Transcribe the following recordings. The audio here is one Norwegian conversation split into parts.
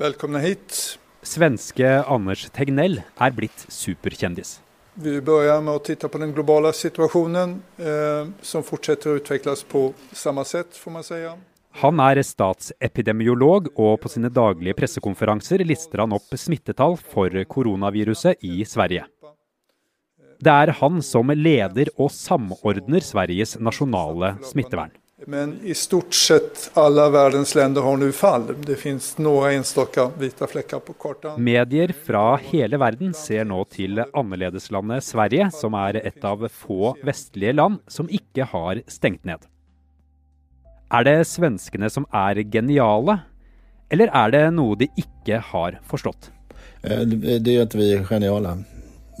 Velkommen hit. Svenske Anders Tegnell er blitt superkjendis. Vi begynner med å titte på den globale situasjonen, eh, som fortsetter å utvikles på samme sett, får man si. Han er statsepidemiolog, og på sine daglige pressekonferanser lister han opp smittetall for koronaviruset i Sverige. Det er han som leder og samordner Sveriges nasjonale smittevern. Men i stort sett alle verdens land har nå fall. Det finnes noen enstaka hvite flekker på kartet. Medier fra hele verden ser nå til annerledeslandet Sverige, som er et av få vestlige land som ikke har stengt ned. Er det svenskene som er geniale, eller er det noe de ikke har forstått? Eh, det gjør ikke vi geniale.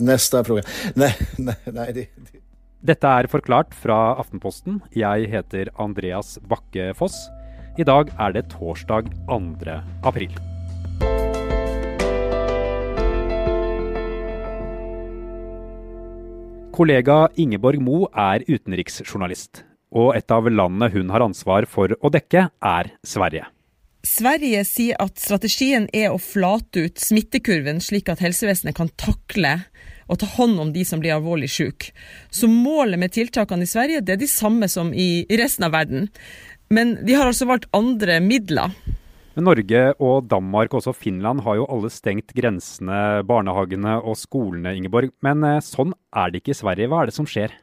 Neste spørsmål. Nei, nei, nei det, det. Dette er Forklart fra Aftenposten. Jeg heter Andreas Bakke Foss. I dag er det torsdag 2. april. Kollega Ingeborg Mo er utenriksjournalist, og et av landene hun har ansvar for å dekke, er Sverige. Sverige sier at strategien er å flate ut smittekurven, slik at helsevesenet kan takle og ta hånd om de som blir alvorlig syke. Så målet med tiltakene i Sverige det er de samme som i resten av verden. Men de har altså valgt andre midler. Men Norge og Danmark og også Finland har jo alle stengt grensene, barnehagene og skolene, Ingeborg. Men eh, sånn er det ikke i Sverige. Hva er det som skjer?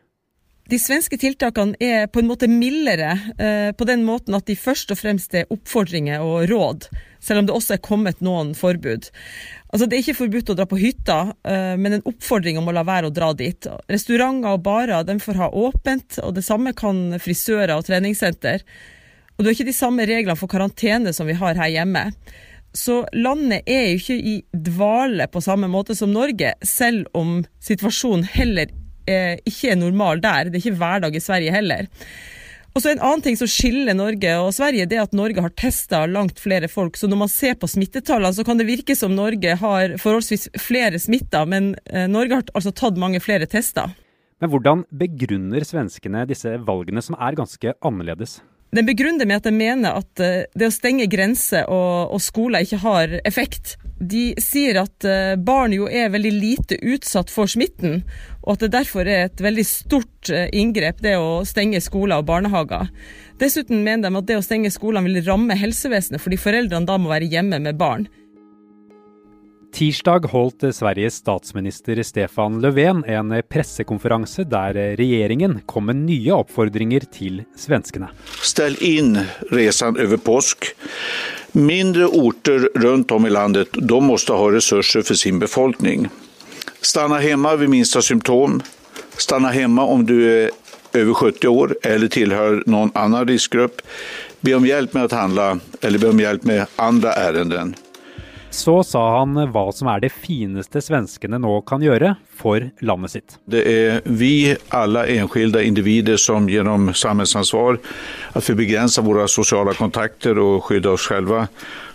De svenske tiltakene er på en måte mildere, eh, på den måten at de først og fremst er oppfordringer og råd, selv om det også er kommet noen forbud. Altså, det er ikke forbudt å dra på hytta, eh, men en oppfordring om å la være å dra dit. Restauranter og barer de får ha åpent, og det samme kan frisører og treningssenter. Og det er ikke de samme reglene for karantene som vi har her hjemme. Så landet er jo ikke i dvale på samme måte som Norge, selv om situasjonen heller eh, ikke er normal der. Det er ikke hverdag i Sverige heller. Og så En annen ting som skiller Norge og Sverige, det er at Norge har testa langt flere folk. Så når man ser på smittetallene, så kan det virke som Norge har forholdsvis flere smitta, men eh, Norge har altså tatt mange flere tester. Men hvordan begrunner svenskene disse valgene, som er ganske annerledes? Den begrunner med at de mener at eh, det å stenge grenser og, og, skoler ikke har effekt. De sier at eh, barn jo er veldig lite utsatt for smitten, og at det derfor er et veldig stort eh, inngrep det å stenge skoler og barnehager. Dessuten mener de at det å stenge skolene vil ramme helsevesenet, fordi foreldrene da må være hjemme med barn. Tirsdag holdt Sveriges statsminister Stefan Löfven en pressekonferanse der regjeringen kom med nye oppfordringer til svenskene. Stell inn reisen over påsk. Mindre orter rundt om i landet de måtte ha ressurser for sin befolkning. Stanna hjemme ved minste symptom. Stanna hjemme om du er over 70 år eller tilhører noen annen risikogruppe. Be om hjelp med å handle eller be om hjelp med andre ærender. Så sa han hva som er det fineste svenskene nå kan gjøre for landet sitt. Det er vi alle enskilde individer som gjennom samfunnsansvar at vi begrenser våre sosiale kontakter og skydder oss selv,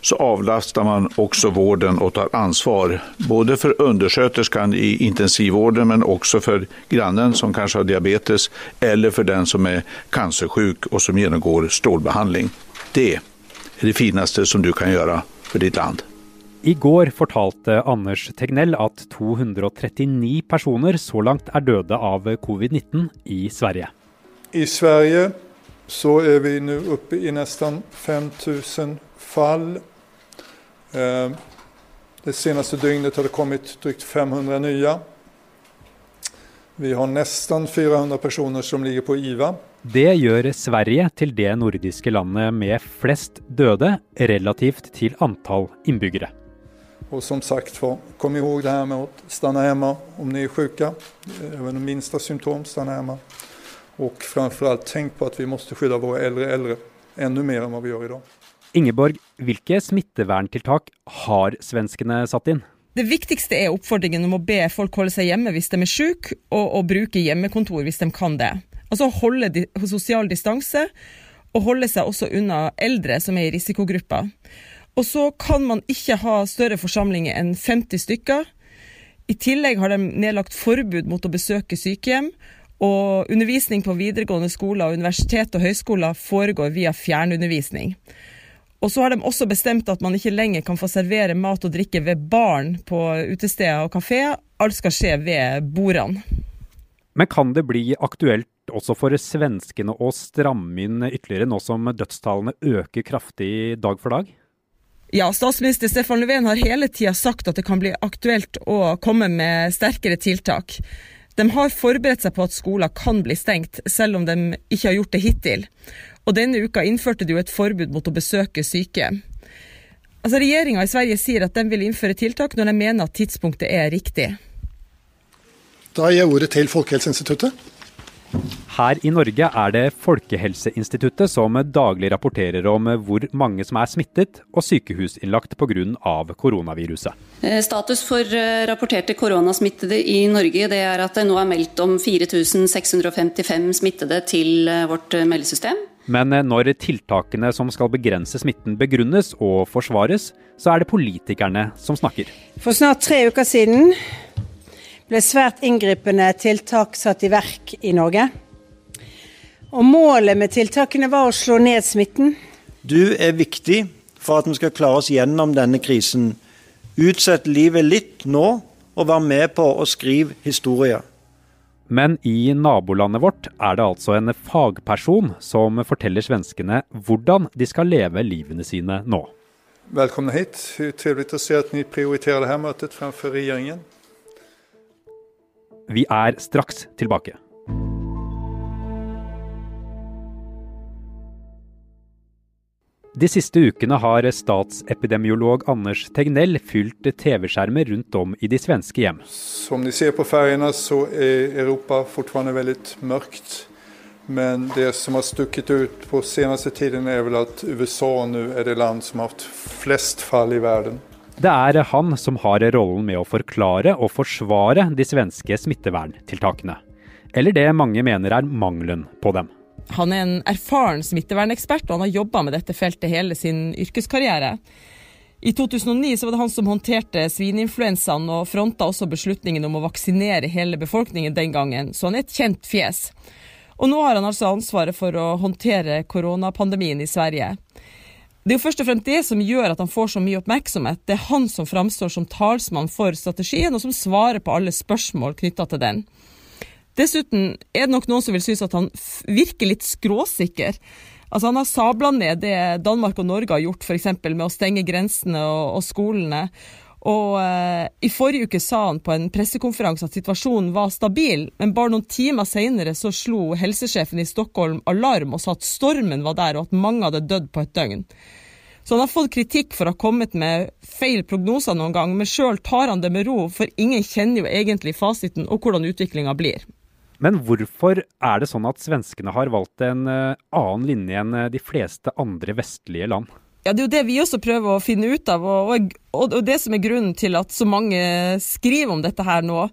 så avlaster man også vården og tar ansvar. Både for undersøkersken i intensivvården, men også for grannen som kanskje har diabetes, eller for den som er kreftsyk og som gjennomgår strålebehandling. Det er det fineste som du kan gjøre for ditt land. I går fortalte Anders Tegnell at 239 personer så langt er døde av covid-19 i Sverige. I Sverige så er vi nå oppe i nesten 5000 fall. Eh, det seneste døgnet har det kommet drygt 500 nye. Vi har nesten 400 personer som ligger på IVA. Det gjør Sverige til det nordiske landet med flest døde relativt til antall innbyggere. Og som sagt kom ihåg det her med å stanna hjemme om ni er sjuka. Även de minsta symptom, stanna hjemme. Og framfor tenk på at vi må skydda våre eldre eldre enda mer enn vad vi gjør i dag. Ingeborg, hvilke smitteverntiltak har svenskene satt inn? Det viktigste er oppfordringen om å be folk holde seg hjemme hvis de er syke, og å bruke hjemmekontor hvis de kan det. Altså holde sosial distanse, og holde seg også unna eldre som er i risikogrupper. Og så kan man ikke ha større forsamlinger enn 50 stykker. I tillegg har de nedlagt forbud mot å besøke sykehjem, og undervisning på videregående skoler, universitet og høyskoler foregår via fjernundervisning. Og så har de også bestemt at man ikke lenger kan få servere mat og drikke ved barn på utesteder og kafeer. Alt skal skje ved bordene. Men kan det bli aktuelt også for svenskene å stramme inn ytterligere, nå som dødstallene øker kraftig dag for dag? Ja, statsminister Stefan Löfven har hele tida sagt at det kan bli aktuelt å komme med sterkere tiltak. De har forberedt seg på at skoler kan bli stengt, selv om de ikke har gjort det hittil. Og denne uka innførte de jo et forbud mot å besøke syke. Altså, Regjeringa i Sverige sier at de vil innføre tiltak når de mener at tidspunktet er riktig. Da gir jeg ordet til Folkehelseinstituttet. Her i Norge er det Folkehelseinstituttet som daglig rapporterer om hvor mange som er smittet og sykehusinnlagt pga. koronaviruset. Eh, status for eh, rapporterte koronasmittede i Norge det er at det nå er meldt om 4655 smittede til eh, vårt meldesystem. Men når tiltakene som skal begrense smitten begrunnes og forsvares, så er det politikerne som snakker. For snart tre uker siden ble svært inngripende tiltak satt i verk i Norge. Og Målet med tiltakene var å slå ned smitten. Du er viktig for at vi skal klare oss gjennom denne krisen. Utsett livet litt nå, og vær med på å skrive historie. Men i nabolandet vårt er det altså en fagperson som forteller svenskene hvordan de skal leve livene sine nå. Velkommen hit. Trivelig å se at dere prioriterer dette møtet fremfor regjeringen. Vi er straks tilbake. De siste ukene har statsepidemiolog Anders Tegnell fylt TV-skjermer rundt om i de svenske hjem. Som de ser på feriene, så er Europa fortsatt veldig mørkt. Men det som har stukket ut på seneste tiden, er vel at USA nå er det land som har hatt flest fall i verden. Det er han som har rollen med å forklare og forsvare de svenske smitteverntiltakene. Eller det mange mener er mangelen på dem. Han er en erfaren smittevernekspert, og han har jobba med dette feltet hele sin yrkeskarriere. I 2009 var det han som håndterte svineinfluensaen, og fronta også beslutningen om å vaksinere hele befolkningen den gangen, så han er et kjent fjes. Og nå har han altså ansvaret for å håndtere koronapandemien i Sverige. Det er jo først og fremst det som gjør at han får så mye oppmerksomhet. Det er han som framstår som talsmann for strategien, og som svarer på alle spørsmål knytta til den. Dessuten er det nok noen som vil synes at han virker litt skråsikker. Altså Han har sabla ned det Danmark og Norge har gjort, f.eks. med å stenge grensene og, og skolene. Og eh, I forrige uke sa han på en pressekonferanse at situasjonen var stabil, men bare noen timer senere så slo helsesjefen i Stockholm alarm og sa at stormen var der, og at mange hadde dødd på et døgn. Så han har fått kritikk for å ha kommet med feil prognoser noen gang, men sjøl tar han det med ro, for ingen kjenner jo egentlig fasiten og hvordan utviklinga blir. Men hvorfor er det sånn at svenskene har valgt en eh, annen linje enn eh, de fleste andre vestlige land? Ja, Det er jo det vi også prøver å finne ut av, og, og, og det som er grunnen til at så mange skriver om dette her nå.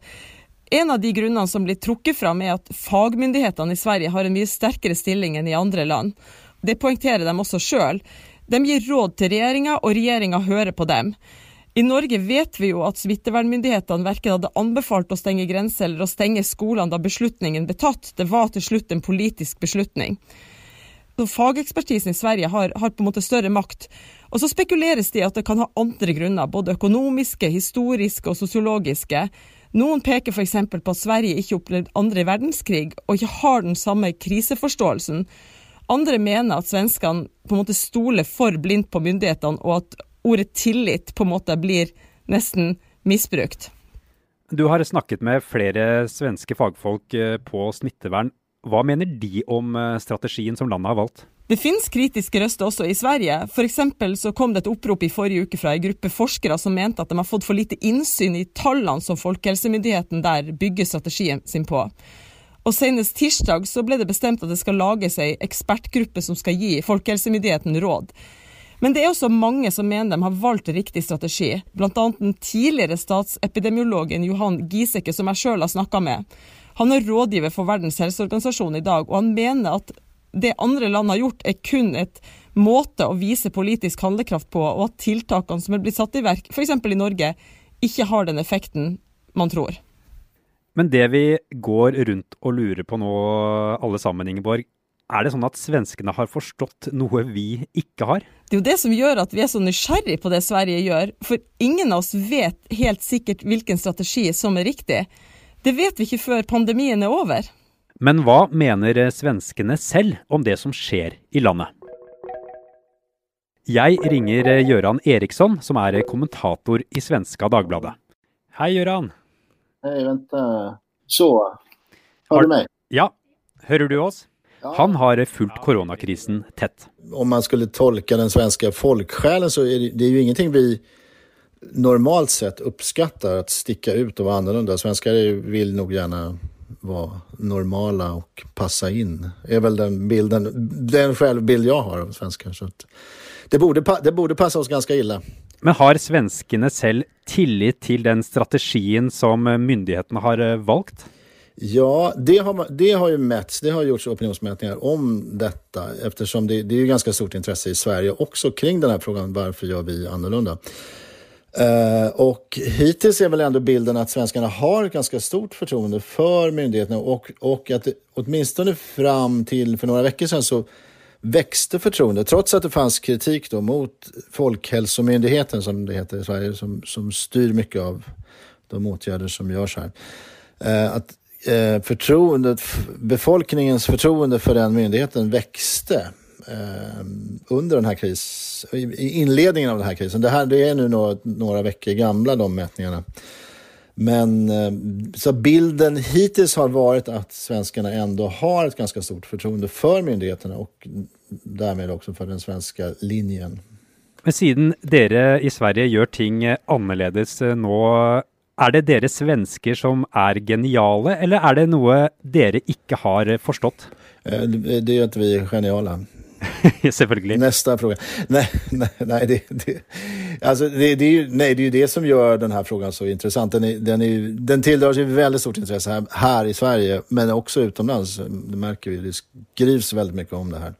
En av de grunnene som blir trukket fram, er at fagmyndighetene i Sverige har en mye sterkere stilling enn i andre land. Det poengterer de også sjøl. De gir råd til regjeringa, og regjeringa hører på dem. I Norge vet vi jo at smittevernmyndighetene verken hadde anbefalt å stenge grenser eller å stenge skolene da beslutningen ble tatt. Det var til slutt en politisk beslutning. Fagekspertisen i Sverige har, har, på en måte større makt. Og så spekuleres det i at det kan ha andre grunner, både økonomiske, historiske og sosiologiske. Noen peker f.eks. på at Sverige ikke opplevde andre verdenskrig, og ikke har den samme kriseforståelsen. Andre mener at svenskene på en måte stoler for blindt på myndighetene, og at ordet tillit på en måte blir nesten misbrukt. Du har snakket med flere svenske fagfolk eh, på smittevern. Hva mener de om eh, strategien som landet har valgt? Det finnes kritiske røster også i Sverige. F.eks. så kom det et opprop i forrige uke fra en gruppe forskere som mente at de har fått for lite innsyn i tallene som Folkehelsemyndigheten der bygger strategien sin på. Og Senest tirsdag så ble det bestemt at det skal lages ei ekspertgruppe som skal gi Folkehelsemyndigheten råd. Men det er også mange som mener de har valgt riktig strategi, bl.a. den tidligere statsepidemiologen Johan Giseke, som jeg sjøl har snakka med. Han er rådgiver for Verdens helseorganisasjon i dag, og han mener at det andre land har gjort, er kun et måte å vise politisk handlekraft på, og at tiltakene som er blitt satt i verk, f.eks. i Norge, ikke har den effekten man tror. Men det vi går rundt og lurer på nå, alle sammen, Ingeborg, Er det sånn at svenskene har forstått noe vi ikke har? Det er jo det som gjør at vi er så nysgjerrig på det Sverige gjør. For ingen av oss vet helt sikkert hvilken strategi som er riktig. Det vet vi ikke før pandemien er over. Men hva mener svenskene selv om det som skjer i landet? Jeg ringer Gøran Eriksson, som er kommentator i svenska Dagbladet. Hei, Gøran. Hei, vent. Så, hører du meg? Ja, hører du oss? Han har fulgt koronakrisen tett. Om man skulle tolke den svenske folkesjelen, så er det, det er jo ingenting vi normalt sett oppskatter. Å stikke ut og være annerledes. Svensker vil nok gjerne være normale og passe inn. Det er vel den bilden, den selvbild jeg har av svensker. Så det borde, det borde passe oss ganske ille. Men har svenskene selv tillit til den strategien som myndighetene har valgt? Ja, det har, det har ju mätts. Det har gjorts opinionsmätningar om detta eftersom det, det är ganska stort intresse i Sverige också kring den här frågan. Varför gör vi annorlunda? Uh, och hittills är väl ändå bilden att svenskarna har ett ganska stort förtroende för myndigheterna och, och att det, åtminstone fram till för några veckor sedan så växte förtroendet trots att det fanns kritik då mot Folkhälsomyndigheten som det heter i Sverige som, som styr mycket av de åtgärder som görs här. Uh, att eh, förtroendet, befolkningens förtroende för den myndigheten växte under den här krisen, i inledningen av den här krisen. Det, här, det är nu några, några veckor gamla de mätningarna. Men eh, så bilden hittills har varit att svenskarna ändå har ett ganska stort förtroende för myndigheterna och därmed också för den svenska linjen. Men siden dere i Sverige gjør ting annerledes nå, er det dere svensker som er geniale, eller er det noe dere ikke har forstått? Det er at vi er geniale. Selvfølgelig. Neste fråga. Nei, nei, nei, det, det, alltså det, det, är, nej, det är ju det som gjør denne frågan så intressant. Den, är, den, är, den tilldrar sig väldigt stort intresse her, här i Sverige, men også utomlands. Det märker vi, det skrivs veldig mye om det her.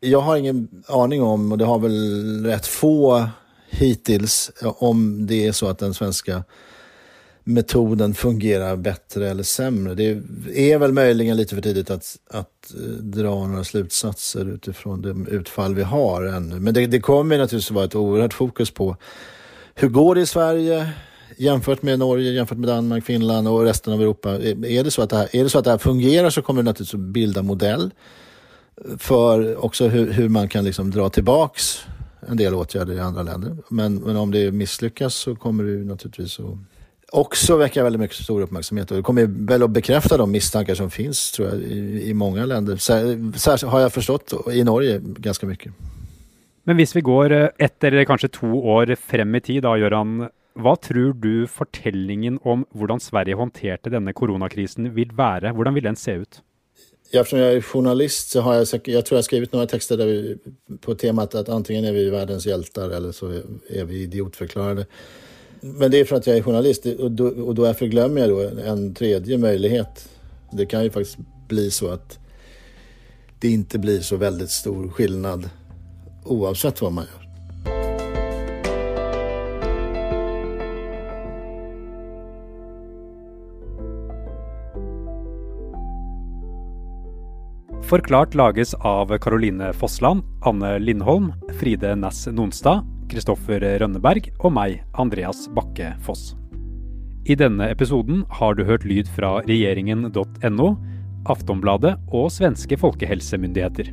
Jeg har ingen aning om, og det har vel rett få hittills, om det er så at den svenska metoden fungerar bättre eller sämre. Det är väl möjligen lite för tidigt att, att eh, dra några slutsatser utifrån det utfall vi har ännu. Men det, det kommer naturligtvis vara ett oerhört fokus på hur går det i Sverige jämfört med Norge, jämfört med Danmark, Finland och resten av Europa. Är det så att det här, är det så att det här fungerar så kommer det naturligtvis att bilda modell för också hur, man kan liksom dra tillbaks en del åtgärder i andra länder. Men, men om det misslyckas så kommer det naturligtvis att också väcka väldigt mycket stor uppmärksamhet och det kommer väl att bekräfta de misstankar som finns tror jag i, i många länder. Særlig har jag förstått i Norge ganska mycket. Men hvis vi går eh, ett eller kanskje to år frem i tid, da, Gøran. hva tror du fortellingen om hvordan Sverige håndterte denne koronakrisen vil være? Hvordan vil den se ut? Eftersom jag är journalist så har jag, jag tror jag skrivit några texter där vi, på temat att antingen är vi världens hjältar eller så är vi idiotförklarade. Men det är för att jag är journalist och, då, och då förglömmer jag då en tredje möjlighet. Det kan ju faktiskt bli så att det inte blir så väldigt stor skillnad oavsett vad man gör. Forklart lages av Caroline Fossland, Anne Lindholm, Fride Næss Nonstad Kristoffer Rønneberg og meg, Andreas Bakke Foss. I denne episoden har du hørt lyd fra regjeringen.no, Aftonbladet og svenske folkehelsemyndigheter.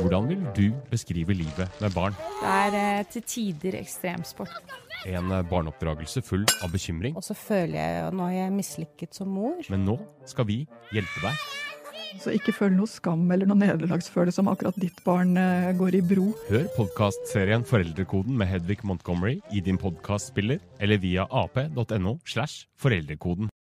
Hvordan vil du beskrive livet med barn? Det er eh, til tider ekstremsport. En eh, barneoppdragelse full av bekymring. Og så føler jeg at nå har jeg mislykket som mor. Men nå skal vi hjelpe deg. Så ikke føl noe skam eller noe nederlagsfølelse om akkurat ditt barn uh, går i bro. Hør podkastserien Foreldrekoden med Hedvig Montgomery i din podkastspiller eller via ap.no slash foreldrekoden.